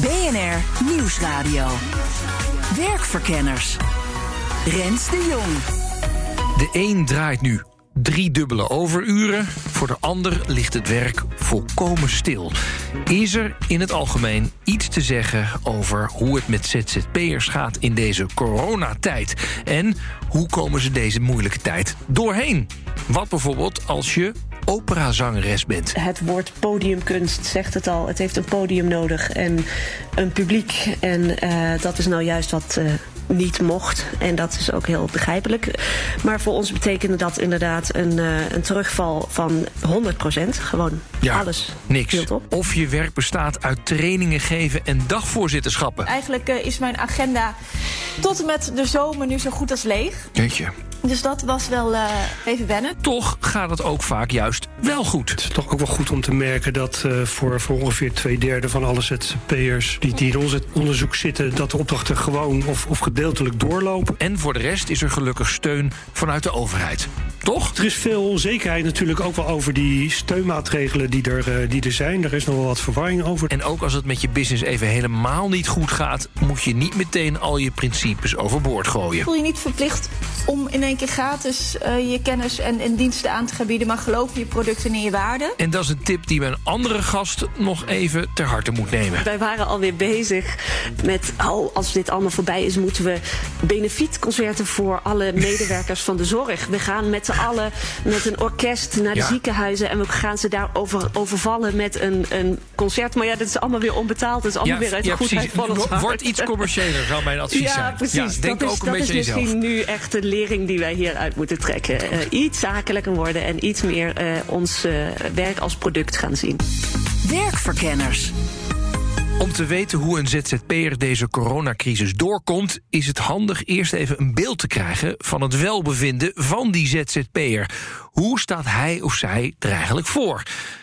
BNR Nieuwsradio. Werkverkenners. Rens de Jong. De een draait nu drie dubbele overuren. Voor de ander ligt het werk volkomen stil. Is er in het algemeen iets te zeggen over hoe het met ZZP'ers gaat in deze coronatijd? En hoe komen ze deze moeilijke tijd doorheen? Wat bijvoorbeeld als je operazangeres bent. Het woord podiumkunst zegt het al. Het heeft een podium nodig en een publiek. En uh, dat is nou juist wat uh, niet mocht. En dat is ook heel begrijpelijk. Maar voor ons betekende dat inderdaad een, uh, een terugval van 100% Gewoon ja, alles. Niks. Of je werk bestaat uit trainingen geven en dagvoorzitterschappen. Eigenlijk is mijn agenda tot en met de zomer nu zo goed als leeg. Weet je. Dus dat was wel uh, even wennen. Toch gaat het ook vaak juist wel goed. Het is toch ook wel goed om te merken dat uh, voor, voor ongeveer twee derde van alle ZZP'ers die, die in ons onderzoek zitten, dat de opdrachten gewoon of, of gedeeltelijk doorlopen. En voor de rest is er gelukkig steun vanuit de overheid. Toch? Er is veel onzekerheid natuurlijk ook wel over die steunmaatregelen die er, uh, die er zijn. Er is nog wel wat verwarring over. En ook als het met je business even helemaal niet goed gaat, moet je niet meteen al je principes overboord gooien. Voel je niet verplicht om in één keer gratis uh, je kennis en, en, diensten aan te gaan bieden, maar geloof in je producten en je waarde. En dat is een tip die mijn andere gast nog even ter harte moet nemen. Wij waren alweer bezig met, oh, als dit allemaal voorbij is, moeten we benefietconcerten voor alle medewerkers van de zorg. We gaan met z'n allen met een orkest naar de ja. ziekenhuizen en we gaan ze daar over, overvallen met een, een concert. Maar ja, dat is allemaal weer onbetaald. Dat is allemaal ja, weer uit ja, goedheid van het hart. Wordt iets commerciëler, zou mijn advies ja, zijn. Precies. Ja, denk dat ook is, een dat beetje is misschien jezelf. nu echt de die wij hieruit moeten trekken. Uh, iets zakelijker worden en iets meer uh, ons uh, werk als product gaan zien. Werkverkenners. Om te weten hoe een ZZP'er deze coronacrisis doorkomt, is het handig eerst even een beeld te krijgen van het welbevinden van die ZZP'er. Hoe staat hij of zij er eigenlijk voor?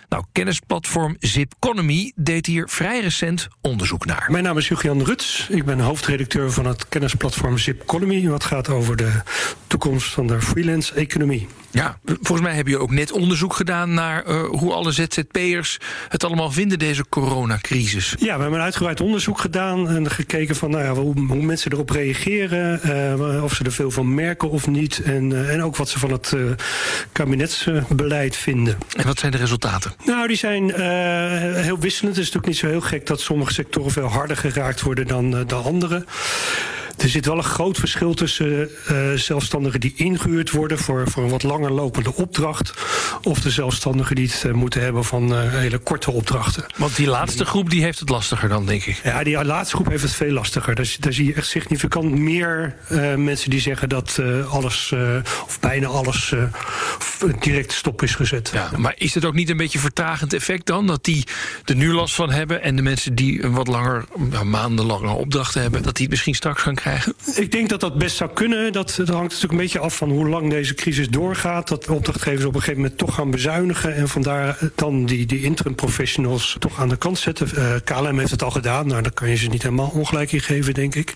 Nou, kennisplatform Zipconomy deed hier vrij recent onderzoek naar. Mijn naam is Julian Ruts. Ik ben hoofdredacteur van het kennisplatform Zipconomy. Wat gaat over de toekomst van de freelance-economie. Ja, volgens mij heb je ook net onderzoek gedaan naar uh, hoe alle ZZP'ers het allemaal vinden, deze coronacrisis. Ja, we hebben een uitgebreid onderzoek gedaan en gekeken van nou ja, hoe, hoe mensen erop reageren, uh, of ze er veel van merken of niet. En, uh, en ook wat ze van het kabinetsbeleid vinden. En wat zijn de resultaten? Nou, die zijn heel wisselend. Het is natuurlijk niet zo heel gek dat sommige sectoren veel harder geraakt worden dan de andere. Er zit wel een groot verschil tussen uh, zelfstandigen die ingehuurd worden voor, voor een wat langer lopende opdracht. Of de zelfstandigen die het uh, moeten hebben van uh, hele korte opdrachten. Want die laatste groep die heeft het lastiger dan, denk ik. Ja, die laatste groep heeft het veel lastiger. Daar, daar zie je echt significant meer mensen die zeggen dat alles, of bijna alles, direct stop is gezet. Ja, maar is het ook niet een beetje vertragend effect dan? Dat die er nu last van hebben en de mensen die een wat langer, maandenlange opdrachten hebben, dat die het misschien straks gaan krijgen? Ik denk dat dat best zou kunnen. Dat, dat hangt natuurlijk een beetje af van hoe lang deze crisis doorgaat. Dat opdrachtgevers op een gegeven moment toch gaan bezuinigen. En vandaar dan die, die interim professionals toch aan de kant zetten. Uh, KLM heeft het al gedaan. Nou, daar kan je ze niet helemaal ongelijk in geven, denk ik.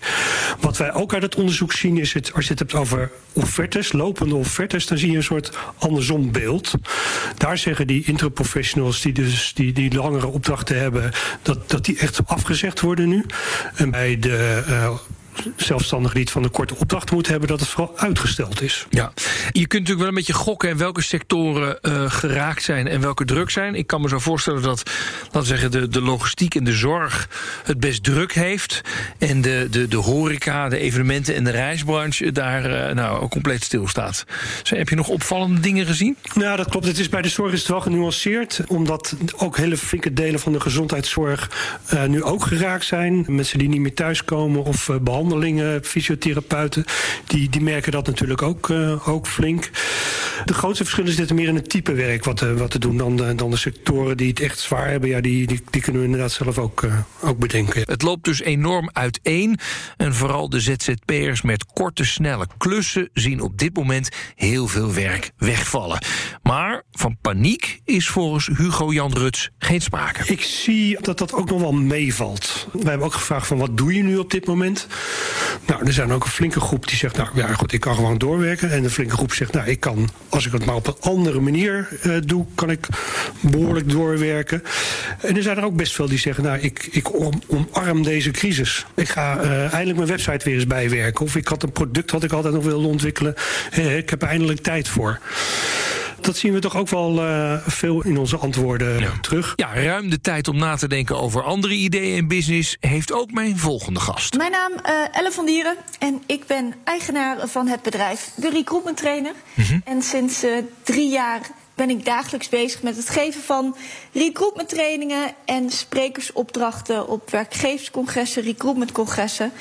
Wat wij ook uit het onderzoek zien is, het, als je het hebt over offertes, lopende offertes, dan zie je een soort andersom beeld. Daar zeggen die interim professionals die dus die, die langere opdrachten hebben, dat, dat die echt afgezegd worden nu. En bij de uh, zelfstandigen die het van de korte opdracht moeten hebben, dat het vooral uitgesteld is. Ja, je kunt natuurlijk wel een beetje gokken in welke sectoren uh, geraakt zijn en welke druk zijn. Ik kan me zo voorstellen dat, laten we zeggen, de, de logistiek en de zorg het best druk heeft. En de, de, de horeca, de evenementen en de reisbranche daar uh, nou compleet stilstaat. Dus heb je nog opvallende dingen gezien? Nou, dat klopt. Het is bij de zorg is het wel genuanceerd, omdat ook hele flinke delen van de gezondheidszorg uh, nu ook geraakt zijn. Mensen die niet meer thuiskomen of behandeld behandelingen, fysiotherapeuten, die, die merken dat natuurlijk ook, uh, ook flink. De grootste verschillen zitten meer in het type werk wat, uh, wat te doen dan de, dan de sectoren die het echt zwaar hebben. Ja, die, die, die kunnen we inderdaad zelf ook, ook bedenken. Het loopt dus enorm uiteen. En vooral de ZZP'ers met korte, snelle klussen zien op dit moment heel veel werk wegvallen. Maar van paniek is volgens Hugo Jan Ruts geen sprake. Ik zie dat dat ook nog wel meevalt. Wij hebben ook gevraagd van wat doe je nu op dit moment? Nou, er zijn ook een flinke groep die zegt, nou ja goed, ik kan gewoon doorwerken. En een flinke groep zegt, nou ik kan, als ik het maar op een andere manier uh, doe, kan ik behoorlijk doorwerken. En er zijn er ook best veel die zeggen, nou ik, ik om, omarm deze crisis. Ik ga uh, eindelijk mijn website weer eens bijwerken. Of ik had een product wat ik altijd nog wilde ontwikkelen. Uh, ik heb eindelijk tijd voor dat zien we toch ook wel uh, veel in onze antwoorden ja. terug. Ja, ruim de tijd om na te denken over andere ideeën in business heeft ook mijn volgende gast. Mijn naam is uh, Elle van Dieren en ik ben eigenaar van het bedrijf De Recruitment Trainer. Mm -hmm. En sinds uh, drie jaar ben ik dagelijks bezig met het geven van recruitment trainingen en sprekersopdrachten op werkgeverscongressen, recruitmentcongressen.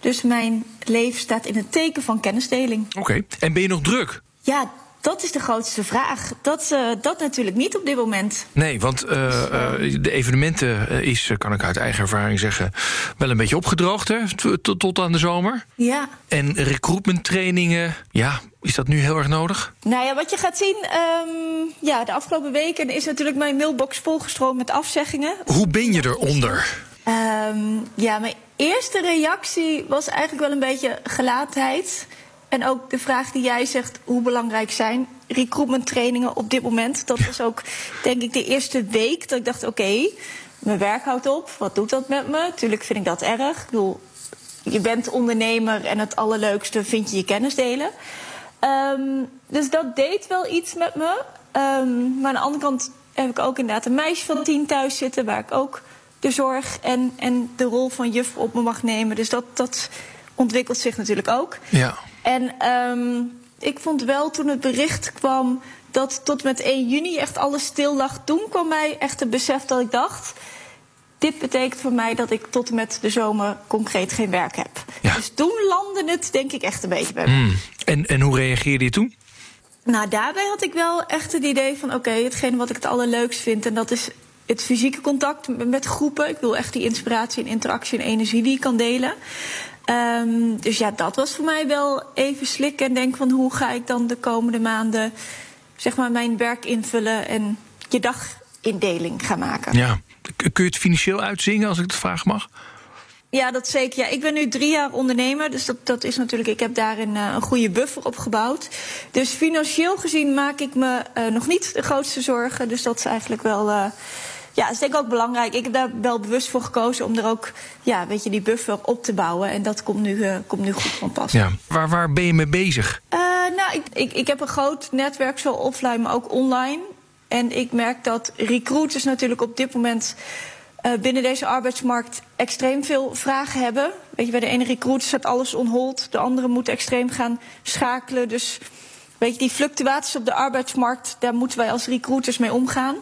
Dus mijn leven staat in het teken van kennisdeling. Oké, okay. en ben je nog druk? Ja, dat is de grootste vraag. Dat, uh, dat natuurlijk niet op dit moment. Nee, want uh, uh, de evenementen is, kan ik uit eigen ervaring zeggen, wel een beetje opgedroogd hè, tot, tot aan de zomer. Ja. En recruitment trainingen, ja, is dat nu heel erg nodig? Nou ja, wat je gaat zien, um, ja, de afgelopen weken is natuurlijk mijn mailbox volgestroomd met afzeggingen. Hoe ben je eronder? Um, ja, mijn eerste reactie was eigenlijk wel een beetje gelaatheid. En ook de vraag die jij zegt, hoe belangrijk zijn recruitment trainingen op dit moment? Dat was ook, denk ik, de eerste week dat ik dacht, oké, okay, mijn werk houdt op. Wat doet dat met me? Tuurlijk vind ik dat erg. Ik bedoel, je bent ondernemer en het allerleukste vind je je kennis delen. Um, dus dat deed wel iets met me. Um, maar aan de andere kant heb ik ook inderdaad een meisje van tien thuis zitten... waar ik ook de zorg en, en de rol van juf op me mag nemen. Dus dat, dat ontwikkelt zich natuurlijk ook. Ja. En um, ik vond wel toen het bericht kwam dat tot met 1 juni echt alles stil lag. Toen kwam mij echt het besef dat ik dacht. Dit betekent voor mij dat ik tot en met de zomer concreet geen werk heb. Ja. Dus toen landde het denk ik echt een beetje bij me. Mm. En, en hoe reageerde je toen? Nou, daarbij had ik wel echt het idee van... oké, okay, hetgene wat ik het allerleukst vind... en dat is het fysieke contact met groepen. Ik wil echt die inspiratie en interactie en energie die ik kan delen. Um, dus ja, dat was voor mij wel even slikken en denken van hoe ga ik dan de komende maanden zeg maar mijn werk invullen en je dagindeling gaan maken. Ja, kun je het financieel uitzingen als ik het vragen mag? Ja, dat zeker. Ja, ik ben nu drie jaar ondernemer, dus dat, dat is natuurlijk, ik heb daarin uh, een goede buffer opgebouwd. Dus financieel gezien maak ik me uh, nog niet de grootste zorgen. Dus dat is eigenlijk wel. Uh, ja, dat is denk ik ook belangrijk. Ik heb daar wel bewust voor gekozen om er ook ja, weet je, die buffer op te bouwen. En dat komt nu, uh, komt nu goed van pas. Ja. Waar, waar ben je mee bezig? Uh, nou, ik, ik, ik heb een groot netwerk, zowel offline, maar ook online. En ik merk dat recruiters natuurlijk op dit moment uh, binnen deze arbeidsmarkt extreem veel vragen hebben. Weet je, bij de ene recruiter staat alles on hold. De andere moet extreem gaan schakelen. Dus weet je, die fluctuaties op de arbeidsmarkt, daar moeten wij als recruiters mee omgaan.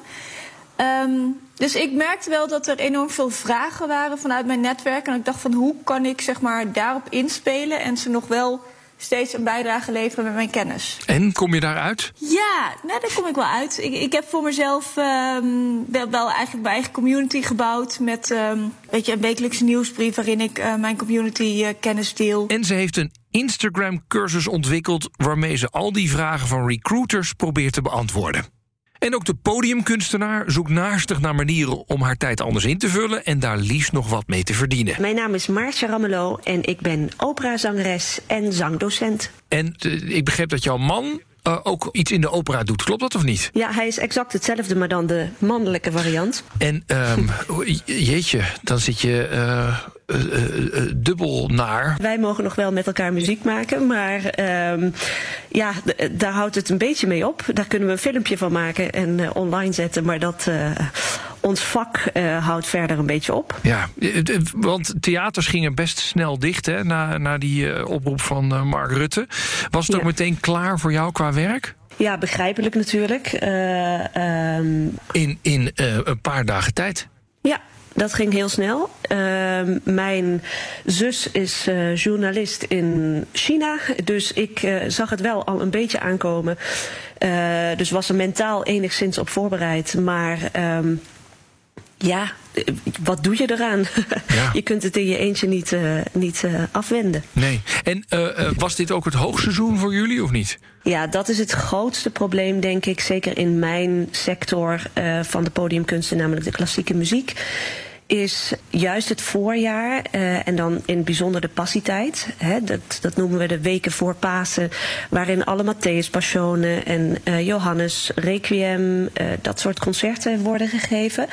Um, dus ik merkte wel dat er enorm veel vragen waren vanuit mijn netwerk. En ik dacht van hoe kan ik zeg maar daarop inspelen en ze nog wel steeds een bijdrage leveren met mijn kennis. En kom je daaruit? Ja, nou, daar kom ik wel uit. Ik, ik heb voor mezelf um, wel, wel, eigenlijk mijn eigen community gebouwd. Met um, weet je, een wekelijkse nieuwsbrief waarin ik uh, mijn community uh, kennis deel. En ze heeft een Instagram-cursus ontwikkeld waarmee ze al die vragen van recruiters probeert te beantwoorden. En ook de podiumkunstenaar zoekt naastig naar manieren om haar tijd anders in te vullen en daar liefst nog wat mee te verdienen. Mijn naam is Maartje Ramelow en ik ben operazangeres en zangdocent. En uh, ik begreep dat jouw man uh, ook iets in de opera doet. Klopt dat of niet? Ja, hij is exact hetzelfde, maar dan de mannelijke variant. En um, jeetje, dan zit je uh, uh, dubbel naar. Wij mogen nog wel met elkaar muziek maken, maar um, ja, daar houdt het een beetje mee op. Daar kunnen we een filmpje van maken en online zetten, maar dat ons vak uh, houdt verder een beetje op. Ja, want theaters gingen best snel dicht hè, na, na die uh, oproep van uh, Mark Rutte. Was het ja. ook meteen klaar voor jou qua werk? Ja, begrijpelijk natuurlijk. Um... In, in een paar dagen tijd? Ja, dat ging heel snel. Ehm, mijn zus is uh, journalist in China, dus ik uh, zag het wel al een beetje aankomen. Dus was er mentaal enigszins op voorbereid. Maar um, ja, wat doe je eraan? Ja. je kunt het in je eentje niet, uh, niet uh, afwenden. Nee. En uh, was dit ook het hoogseizoen voor jullie of niet? Ja, dat is het grootste probleem, denk ik. Zeker in mijn sector van de podiumkunsten, namelijk de klassieke muziek is juist het voorjaar uh, en dan in het bijzonder de passietijd. Hè, dat, dat noemen we de weken voor Pasen, waarin alle Matthäus Passionen en uh, Johannes Requiem, uh, dat soort concerten worden gegeven.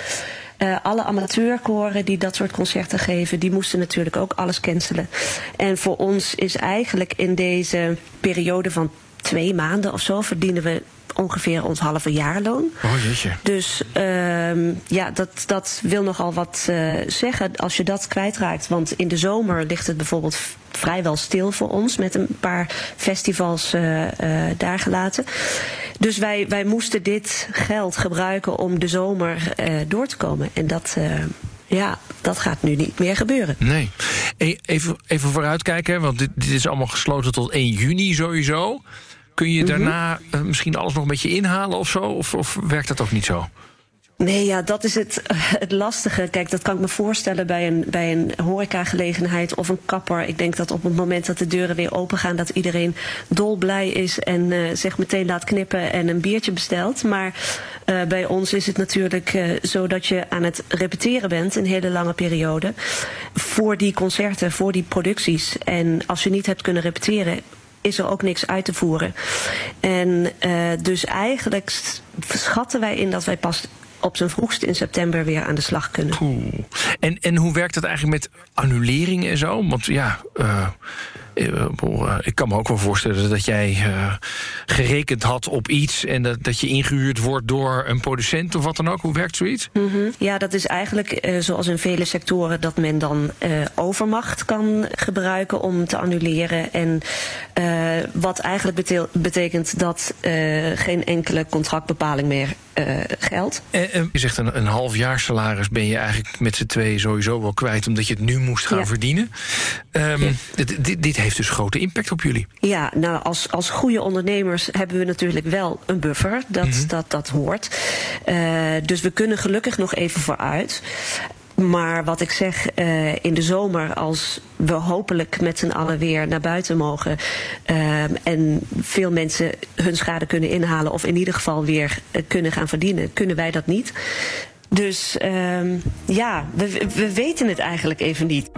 Alle amateurkoren die dat soort concerten geven, die moesten natuurlijk ook alles cancelen. En voor ons is eigenlijk in deze periode van twee maanden of zo verdienen we ongeveer ons halve jaarloon. Oh jeetje. Dus uh, ja, dat, dat wil nogal wat uh, zeggen als je dat kwijtraakt. Want in de zomer ligt het bijvoorbeeld vrijwel stil voor ons met een paar festivals uh, daar gelaten. Dus wij, wij moesten dit geld gebruiken om de zomer door te komen. En dat ja, dat gaat nu niet meer gebeuren. Nee. Even, even vooruitkijken, want dit, dit is allemaal gesloten tot 1 juni sowieso. Kun je daarna uh, misschien alles nog een beetje inhalen of zo? Of, of werkt dat ook niet zo? Nee, ja, dat is het, het lastige. Kijk, dat kan ik me voorstellen bij een, bij een horecagelegenheid of een kapper. Ik denk dat op het moment dat de deuren weer open gaan, dat iedereen dolblij is en uh, zich meteen laat knippen en een biertje bestelt. Maar uh, bij ons is het natuurlijk uh, zo dat je aan het repeteren bent, een hele lange periode, voor die concerten, voor die producties. En als je niet hebt kunnen repeteren, is er ook niks uit te voeren. En uh, dus eigenlijk schatten wij in dat wij pas op zijn vroegst in september weer aan de slag kunnen. En, en hoe werkt dat eigenlijk met annulering en zo? Want ja, uh, ik kan me ook wel voorstellen dat jij gerekend had op iets en dat, dat je ingehuurd wordt door een producent of wat dan ook. Hoe werkt zoiets? Mm. Ja, dat is eigenlijk zoals in vele sectoren dat men dan overmacht kan gebruiken om te annuleren. En wat eigenlijk betekent dat geen enkele contractbepaling meer geldt. En, je zegt een, een half jaar salaris ben je eigenlijk met z'n twee sowieso wel kwijt omdat je het nu moest gaan ja. verdienen. Um, ja. dit, dit, dit heeft dus grote impact op jullie. Ja, nou als, als goede ondernemers hebben we natuurlijk wel een buffer. Dat, mm -hmm. dat, dat hoort. Uh, dus we kunnen gelukkig nog even vooruit. Maar wat ik zeg, uh, in de zomer, als we hopelijk met z'n allen weer naar buiten mogen. Uh, en veel mensen hun schade kunnen inhalen, of in ieder geval weer uh, kunnen gaan verdienen, kunnen wij dat niet. Dus ja, we, we weten het eigenlijk even niet.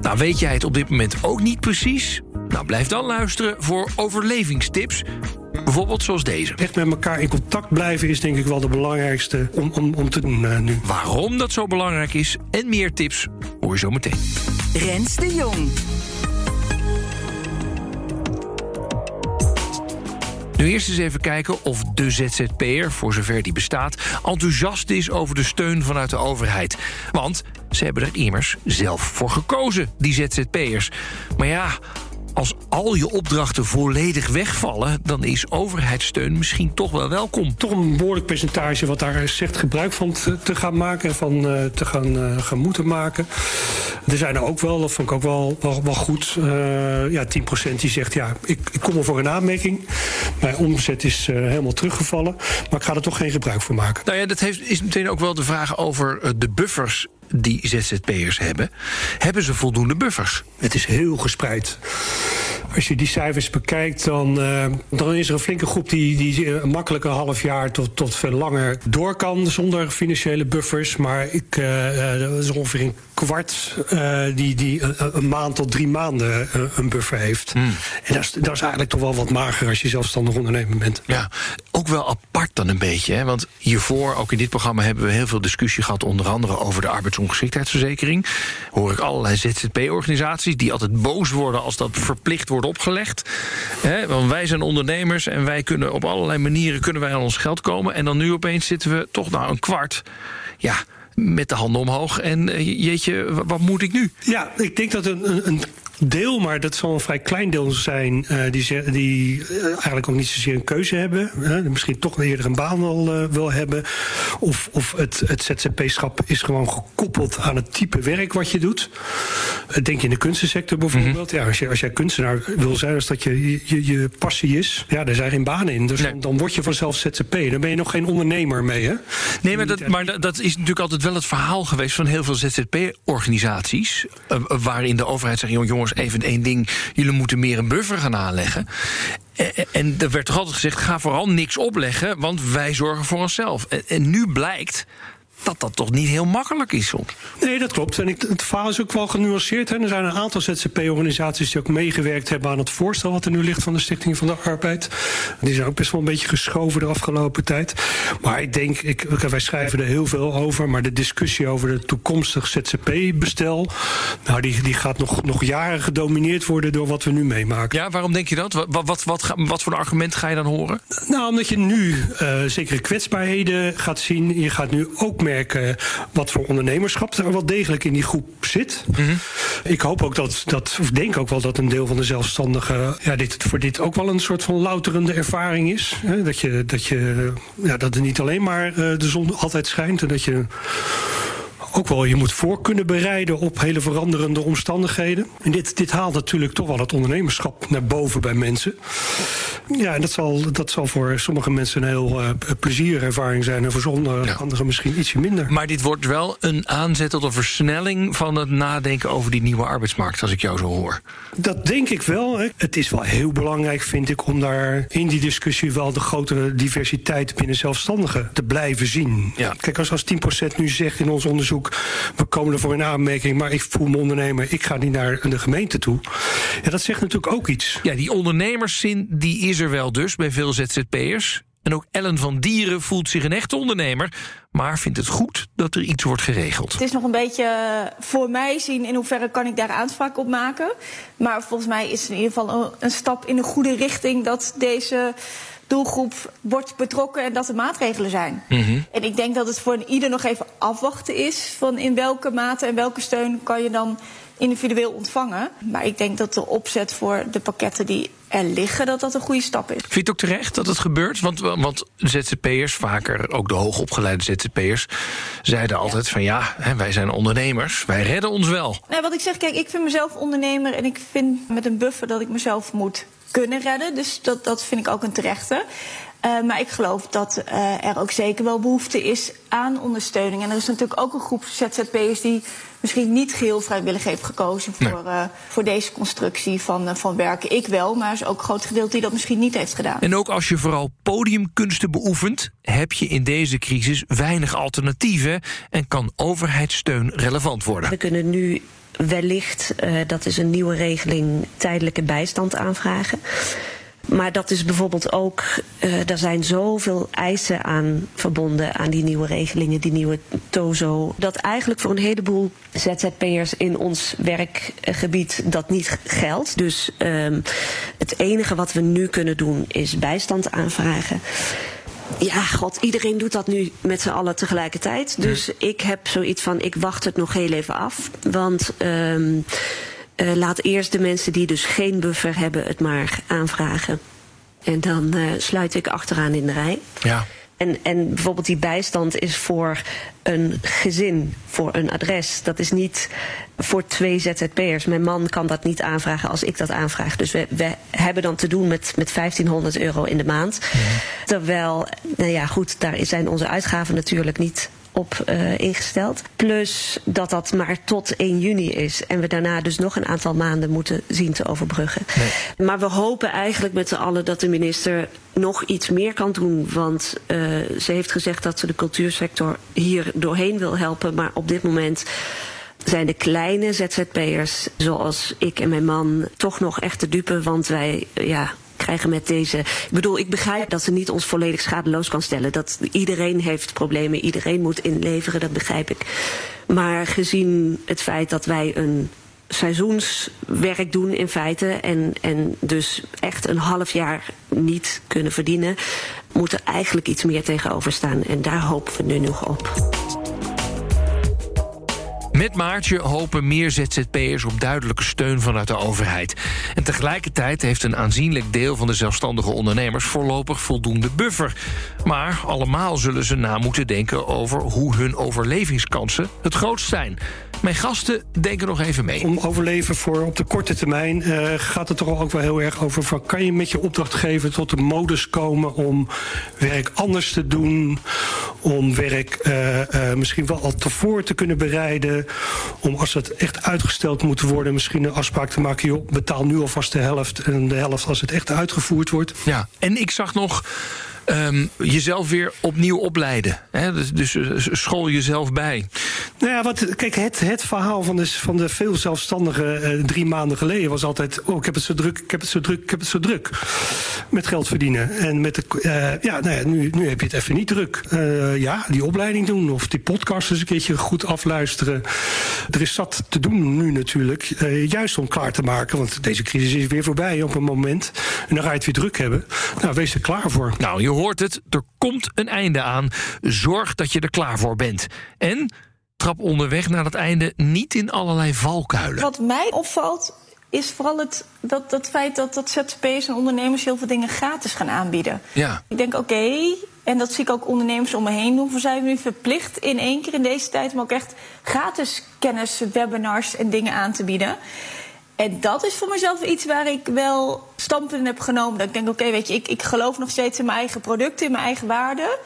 Nou, weet jij het op dit moment ook niet precies? Nou, blijf dan luisteren voor overlevingstips. Bijvoorbeeld zoals deze. Echt met elkaar in contact blijven is denk ik wel de belangrijkste om, om, om te doen uh, nu. Waarom dat zo belangrijk is en meer tips hoor je zo meteen. Rens de Jong. Nu eerst eens even kijken of de ZZP'er, voor zover die bestaat, enthousiast is over de steun vanuit de overheid. Want ze hebben er immers zelf voor gekozen, die ZZP'ers. Maar ja, al je opdrachten volledig wegvallen, dan is overheidssteun misschien toch wel welkom. Toch een behoorlijk percentage wat daar zegt gebruik van te gaan maken en van uh, te gaan, uh, gaan moeten maken. Er zijn er ook wel, dat vond ik ook wel, wel, wel goed. Uh, ja, 10% die zegt ja, ik, ik kom er voor een aanmerking. Mijn omzet is helemaal teruggevallen, maar ik ga er toch geen gebruik van maken. Nou ja, dat heeft, is meteen ook wel de vraag over de buffers die ZZP'ers hebben. Hebben ze voldoende buffers? Het is heel gespreid. Als je die cijfers bekijkt, dan, uh, dan is er een flinke groep die, die makkelijk een half jaar tot, tot veel langer door kan zonder financiële buffers. Maar ik, uh, dat is ongeveer kwart die, die een maand tot drie maanden een buffer heeft. Hmm. En dat is, dat is eigenlijk toch wel wat mager als je zelfstandig ondernemer bent. Ja, ook wel apart dan een beetje. Hè? Want hiervoor, ook in dit programma, hebben we heel veel discussie gehad, onder andere over de arbeidsongeschiktheidsverzekering. Hoor ik allerlei ZZP-organisaties die altijd boos worden als dat verplicht wordt opgelegd. He, want wij zijn ondernemers en wij kunnen op allerlei manieren kunnen wij aan ons geld komen. En dan nu opeens zitten we toch nou een kwart. Ja, met de handen omhoog en jeetje, wat moet ik nu? Ja, ik denk dat een, een deel, maar dat zal een vrij klein deel zijn, uh, die, die uh, eigenlijk ook niet zozeer een keuze hebben. Misschien toch eerder een baan wil, wil hebben. Of, of het, het ZZP-schap is gewoon gekoppeld aan het type werk wat je doet. Denk in de kunstensector bijvoorbeeld. Mm -hmm. ja, als, je, als jij kunstenaar wil zijn, als dat je, je, je passie is, ja, daar zijn geen banen in. Dus nee. dan, dan word je vanzelf ZZP. Dan ben je nog geen ondernemer mee, hè? Nee, maar dat, maar dat is natuurlijk altijd wel het verhaal geweest van heel veel ZZP-organisaties. waarin de overheid zegt, jongens even één ding. Jullie moeten meer een buffer gaan aanleggen. En er werd toch altijd gezegd: ga vooral niks opleggen, want wij zorgen voor onszelf. En nu blijkt dat dat toch niet heel makkelijk is soms. Nee, dat klopt. En ik, het verhaal is ook wel genuanceerd. Hè. Er zijn een aantal ZZP-organisaties die ook meegewerkt hebben aan het voorstel wat er nu ligt van de Stichting van de Arbeid. Die zijn ook best wel een beetje geschoven de afgelopen tijd. Maar ik denk, ik, wij schrijven er heel veel over, maar de discussie over de toekomstig ZZP-bestel, nou, die, die gaat nog, nog jaren gedomineerd worden door wat we nu meemaken. Ja, waarom denk je dat? Wat, wat, wat, wat voor argument ga je dan horen? Nou, omdat je nu uh, zekere kwetsbaarheden gaat zien. Je gaat nu ook merken wat voor ondernemerschap er wel degelijk in die groep zit. Mm -hmm. Ik hoop ook dat, dat, of denk ook wel dat een deel van de zelfstandigen ja, dit, voor dit ook wel een soort van louterende ervaring is. Hè? Dat, je, dat, je, ja, dat er niet alleen maar uh, de zon altijd schijnt en dat je ook wel je moet voor kunnen bereiden op hele veranderende omstandigheden. En dit, dit haalt natuurlijk toch wel het ondernemerschap naar boven bij mensen. Ja, en dat zal, dat zal voor sommige mensen een heel uh, plezierervaring zijn. En voor sommige ja. anderen misschien ietsje minder. Maar dit wordt wel een aanzet tot een versnelling van het nadenken over die nieuwe arbeidsmarkt, als ik jou zo hoor. Dat denk ik wel. Hè. Het is wel heel belangrijk, vind ik, om daar in die discussie wel de grotere diversiteit binnen zelfstandigen te blijven zien. Ja. Kijk, als, als 10% nu zegt in ons onderzoek we komen ervoor in aanmerking, maar ik voel me ondernemer, ik ga niet naar de gemeente toe. Ja, dat zegt natuurlijk ook iets. Ja, die ondernemerszin die is er wel dus bij veel ZZP'ers. En ook Ellen van Dieren voelt zich een echte ondernemer, maar vindt het goed dat er iets wordt geregeld. Het is nog een beetje voor mij zien in hoeverre kan ik daar aanspraak op maken. Maar volgens mij is het in ieder geval een stap in de goede richting dat deze doelgroep wordt betrokken en dat er maatregelen zijn. Mm -hmm. En ik denk dat het voor ieder nog even afwachten is van in welke mate en welke steun kan je dan individueel ontvangen. Maar ik denk dat de opzet voor de pakketten die er liggen, dat dat een goede stap is. Vind je het ook terecht dat het gebeurt? Want, want ZZP'ers, vaker ook de hoogopgeleide ZZP'ers, zeiden altijd van ja, wij zijn ondernemers, wij redden ons wel. Nou, wat ik zeg, kijk, ik vind mezelf ondernemer en ik vind met een buffer dat ik mezelf moet kunnen redden. Dus dat, dat vind ik ook een terechte. Uh, maar ik geloof dat uh, er ook zeker wel behoefte is aan ondersteuning. En er is natuurlijk ook een groep ZZP'ers die misschien niet geheel vrijwillig heeft gekozen voor, nee. uh, voor deze constructie van, van werken. Ik wel, maar er is ook een groot gedeelte die dat misschien niet heeft gedaan. En ook als je vooral podiumkunsten beoefent, heb je in deze crisis weinig alternatieven en kan overheidssteun relevant worden. We kunnen nu wellicht, uh, dat is een nieuwe regeling, tijdelijke bijstand aanvragen. Maar dat is bijvoorbeeld ook, uh, er zijn zoveel eisen aan verbonden aan die nieuwe regelingen, die nieuwe TOZO, dat eigenlijk voor een heleboel ZZP'ers in ons werkgebied dat niet geldt. Dus um, het enige wat we nu kunnen doen is bijstand aanvragen. Ja, god, iedereen doet dat nu met z'n allen tegelijkertijd. Dus ja. ik heb zoiets van, ik wacht het nog heel even af. Want um, uh, laat eerst de mensen die dus geen buffer hebben het maar aanvragen. En dan uh, sluit ik achteraan in de rij. Ja. En, en bijvoorbeeld die bijstand is voor een gezin, voor een adres. Dat is niet voor twee ZZP'ers. Mijn man kan dat niet aanvragen als ik dat aanvraag. Dus we, we hebben dan te doen met, met 1500 euro in de maand. Ja. Terwijl, nou ja, goed, daar zijn onze uitgaven natuurlijk niet op uh, ingesteld. Plus dat dat maar tot 1 juni is. En we daarna dus nog een aantal maanden moeten zien te overbruggen. Nee. Maar we hopen eigenlijk met z'n allen dat de minister nog iets meer kan doen. Want uh, ze heeft gezegd dat ze de cultuursector hier doorheen wil helpen. Maar op dit moment zijn de kleine ZZP'ers, zoals ik en mijn man, toch nog echt te dupe. Want wij, ja, krijgen met deze. Ik bedoel, ik begrijp dat ze niet ons volledig schadeloos kan stellen. Dat iedereen heeft problemen, iedereen moet inleveren, dat begrijp ik. Maar gezien het feit dat wij een seizoenswerk doen in feite en, en dus echt een half jaar niet kunnen verdienen, moet er eigenlijk iets meer tegenover staan. En daar hopen we nu nog op. Met Maartje hopen meer ZZP'ers op duidelijke steun vanuit de overheid. En tegelijkertijd heeft een aanzienlijk deel van de zelfstandige ondernemers voorlopig voldoende buffer. Maar allemaal zullen ze na moeten denken over hoe hun overlevingskansen het grootst zijn. Mijn gasten denken nog even mee. Om overleven voor op de korte termijn uh, gaat het toch ook wel heel erg over... Van, kan je met je opdrachtgever tot de modus komen om werk anders te doen... om werk uh, uh, misschien wel al tevoren te kunnen bereiden... om als het echt uitgesteld moet worden misschien een afspraak te maken... joh, betaal nu alvast de helft en de helft als het echt uitgevoerd wordt. Ja, en ik zag nog um, jezelf weer opnieuw opleiden. Hè? Dus, dus uh, school jezelf bij. Nou ja, wat, kijk, het, het verhaal van de, van de veel zelfstandigen uh, drie maanden geleden was altijd: oh, ik heb het zo druk, ik heb het zo druk, ik heb het zo druk. Met geld verdienen. En met de, uh, ja, nou ja, nu, nu heb je het even niet druk. ja, die opleiding doen of die podcast eens een keertje goed afluisteren. Er is zat te doen nu natuurlijk, juist om klaar te maken. Want deze crisis is weer voorbij op een moment. En dan ga je het weer druk hebben. Nou, wees er klaar voor. Nou, je hoort het, er komt een einde aan. Zorg dat je er klaar voor bent. En trap onderweg naar het einde niet in allerlei valkuilen. Wat mij opvalt is vooral het, dat, dat feit dat, dat ZZP'ers en ondernemers heel veel dingen gratis gaan aanbieden. Ja. Ik denk, oké, okay, en dat zie ik ook ondernemers om me heen doen. We zijn nu verplicht in één keer in deze tijd om ook echt gratis kennis, webinars en dingen aan te bieden. En dat is voor mezelf iets waar ik wel standpunt in heb genomen. Dat ik denk, oké, weet je, ik, ik geloof nog steeds in mijn eigen producten, in mijn eigen waarden.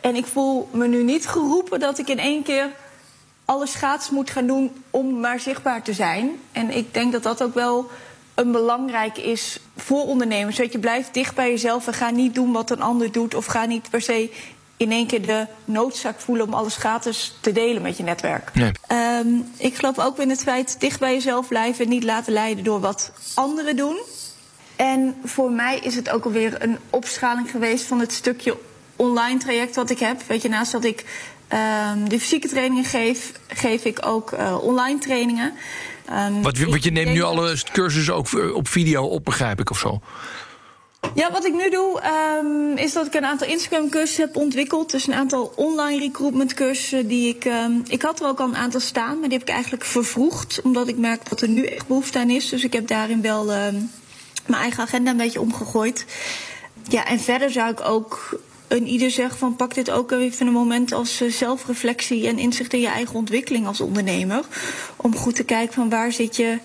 En ik voel me nu niet geroepen dat ik in één keer alles schaats moet gaan doen om maar zichtbaar te zijn. En ik denk dat dat ook wel een belangrijk is voor ondernemers. Dat je blijft dicht bij jezelf en ga niet doen wat een ander doet. Of ga niet per se in één keer de noodzaak voelen om alles gratis te delen met je netwerk. Nee. Um, ik geloof ook in het feit dicht bij jezelf blijven en niet laten leiden door wat anderen doen. En voor mij is het ook alweer een opschaling geweest van het stukje online traject wat ik heb. Weet je, naast dat ik um, de fysieke trainingen geef, geef ik ook uh, online trainingen. Um, wat, wat je neemt nu alle cursussen ook op video op, begrijp ik of zo? Ja, wat ik nu doe, um, is dat ik een aantal Instagram-cursussen heb ontwikkeld. Dus een aantal online recruitment-cursussen die ik. Um, ik had er ook al een aantal staan, maar die heb ik eigenlijk vervroegd. Omdat ik merk dat er nu echt behoefte aan is. Dus ik heb daarin wel um, mijn eigen agenda een beetje omgegooid. Ja, en verder zou ik ook een ieder zeggen van pak dit ook even een moment als uh, zelfreflectie en inzicht in je eigen ontwikkeling als ondernemer. Om goed te kijken van waar zit je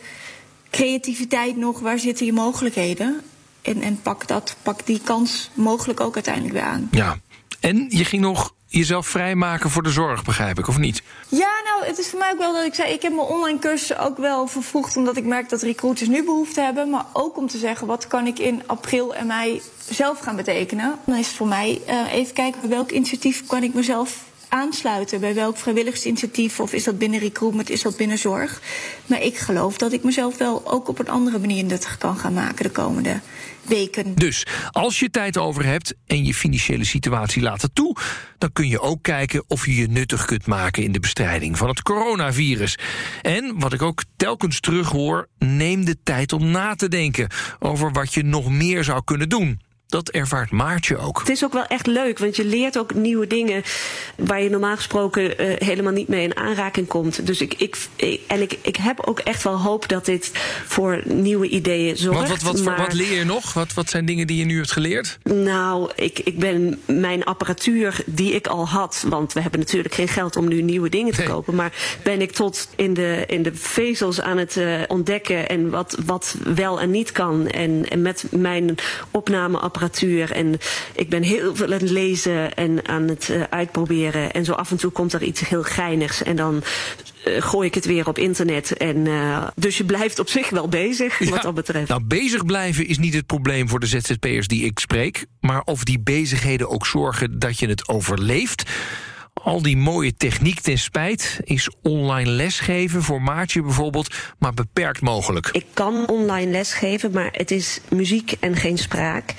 creativiteit nog, waar zitten je mogelijkheden. En, en pak, dat, pak die kans mogelijk ook uiteindelijk weer aan. Ja, en je ging nog jezelf vrijmaken voor de zorg, begrijp ik, of niet? Ja, nou, het is voor mij ook wel dat ik zei... ik heb mijn online cursussen ook wel vervoegd... omdat ik merk dat recruiters nu behoefte hebben... maar ook om te zeggen, wat kan ik in april en mei zelf gaan betekenen? Dan is het voor mij uh, even kijken... bij welk initiatief kan ik mezelf aansluiten bij welk vrijwilligersinitiatief of is dat binnen recruitment, is dat binnen zorg. Maar ik geloof dat ik mezelf wel ook op een andere manier nuttig kan gaan maken de komende weken. Dus als je tijd over hebt en je financiële situatie laat het toe, dan kun je ook kijken of je je nuttig kunt maken in de bestrijding van het coronavirus. En wat ik ook telkens terughoor, neem de tijd om na te denken over wat je nog meer zou kunnen doen. Dat ervaart Maartje ook. Het is ook wel echt leuk, want je leert ook nieuwe dingen waar je normaal gesproken uh, helemaal niet mee in aanraking komt. Dus ik, ik, en ik, ik heb ook echt wel hoop dat dit voor nieuwe ideeën zorgt. Want wat, wat, maar, wat leer je nog? Wat, wat zijn dingen die je nu hebt geleerd? Nou, ik, ik ben mijn apparatuur die ik al had, want we hebben natuurlijk geen geld om nu nieuwe dingen te nee. kopen, maar ben ik tot in de, in de vezels aan het uh, ontdekken en wat, wat wel en niet kan. En, en met mijn opnameapparatuur apparatuur. En ik ben heel veel aan het lezen en aan het uh, uitproberen. En zo af en toe komt er iets heel geinigs. En dan uh, gooi ik het weer op internet. En, uh, dus je blijft op zich wel bezig, ja. wat dat betreft. Nou, bezig blijven is niet het probleem voor de ZZP'ers die ik spreek. Maar of die bezigheden ook zorgen dat je het overleeft... Al die mooie techniek ten spijt is online lesgeven voor Maartje bijvoorbeeld maar beperkt mogelijk. Ik kan online lesgeven, maar het is muziek en geen spraak.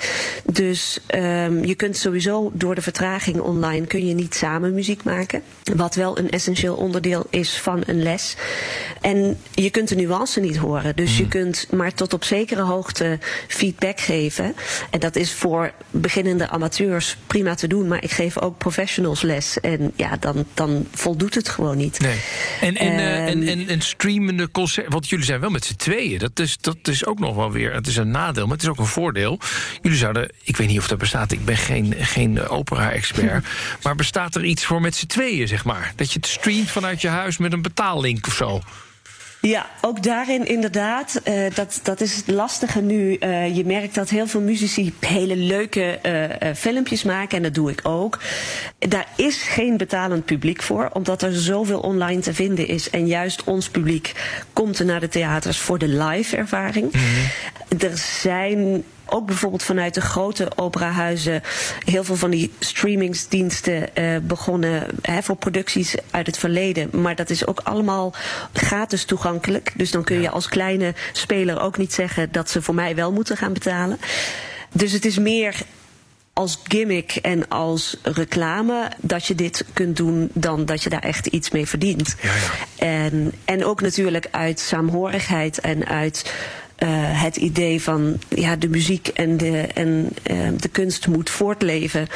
Dus um, je kunt sowieso door de vertraging online kun je niet samen muziek maken. Wat wel een essentieel onderdeel is van een les. En je kunt de nuance niet horen. Dus mm. je kunt maar tot op zekere hoogte feedback geven. En dat is voor beginnende amateurs prima te doen. Maar ik geef ook professionals les. En ja, dan, dan voldoet het gewoon niet. Nee. En, en, uh, en, Ehm, en, en streamende concert. Want jullie zijn wel met z'n tweeën. Dat is, dat is ook nog wel weer. Het is een nadeel, maar het is ook een voordeel. Jullie zouden. Ik weet niet of dat bestaat. Ik ben geen, geen opera-expert. maar bestaat er iets voor met z'n tweeën, zeg maar? Dat je het streamt vanuit je huis met een betaallink of zo? Ja, ook daarin inderdaad. Uh, dat, dat is het lastige nu. Uh, je merkt dat heel veel muzici hele leuke uh, filmpjes maken. En dat doe ik ook. Daar is geen betalend publiek voor. Omdat er zoveel online te vinden is. En juist ons publiek komt er naar de theaters voor de live ervaring. Mm -hmm. Er zijn ook bijvoorbeeld vanuit de grote operahuizen heel veel van die streamingsdiensten uh, begonnen hè, voor producties uit het verleden. Maar dat is ook allemaal gratis toegankelijk. Dus dan kun je als kleine speler ook niet zeggen dat ze voor mij wel moeten gaan betalen. Dus het is meer als gimmick en als reclame dat je dit kunt doen dan dat je daar echt iets mee verdient. Ja, ja. En, en ook natuurlijk uit saamhorigheid en uit uh, het idee van ja, de muziek en, de, en uh, de kunst moet voortleven.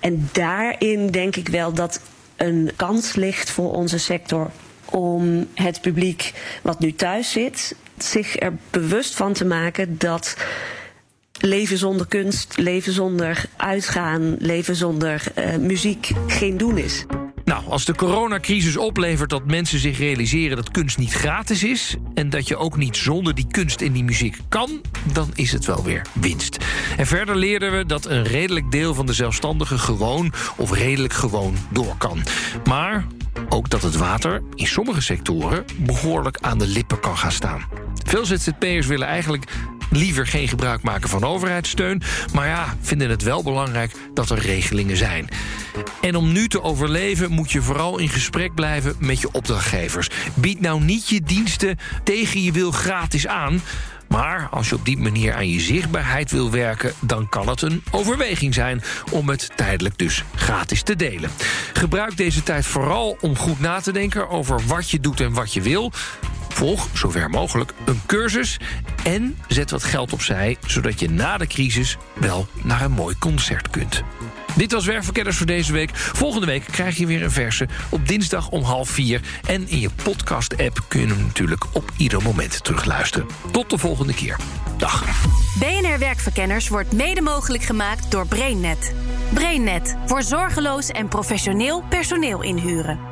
En daarin denk ik wel dat een kans ligt voor onze sector om het publiek wat nu thuis zit, zich er bewust van te maken dat leven zonder kunst, leven zonder uitgaan, leven zonder uh, muziek geen doen is. Nou, als de coronacrisis oplevert dat mensen zich realiseren dat kunst niet gratis is en dat je ook niet zonder die kunst in die muziek kan, dan is het wel weer winst. En verder leerden we dat een redelijk deel van de zelfstandigen gewoon of redelijk gewoon door kan. Maar ook dat het water in sommige sectoren behoorlijk aan de lippen kan gaan staan. Veel ZZP'ers willen eigenlijk liever geen gebruik maken van overheidssteun. Maar ja, vinden het wel belangrijk dat er regelingen zijn. En om nu te overleven moet je vooral in gesprek blijven met je opdrachtgevers. Bied nou niet je diensten tegen je wil gratis aan. Maar als je op die manier aan je zichtbaarheid wil werken, dan kan het een overweging zijn om het tijdelijk dus gratis te delen. Gebruik deze tijd vooral om goed na te denken over wat je doet en wat je wil. Volg zover mogelijk een cursus en zet wat geld opzij, zodat je na de crisis wel naar een mooi concert kunt. Dit was Werkverkenners voor deze week. Volgende week krijg je weer een verse op dinsdag om half vier. En in je podcast-app kun je hem natuurlijk op ieder moment terugluisteren. Tot de volgende keer. Dag. BNR Werkverkenners wordt mede mogelijk gemaakt door BrainNet. BrainNet voor zorgeloos en professioneel personeel inhuren.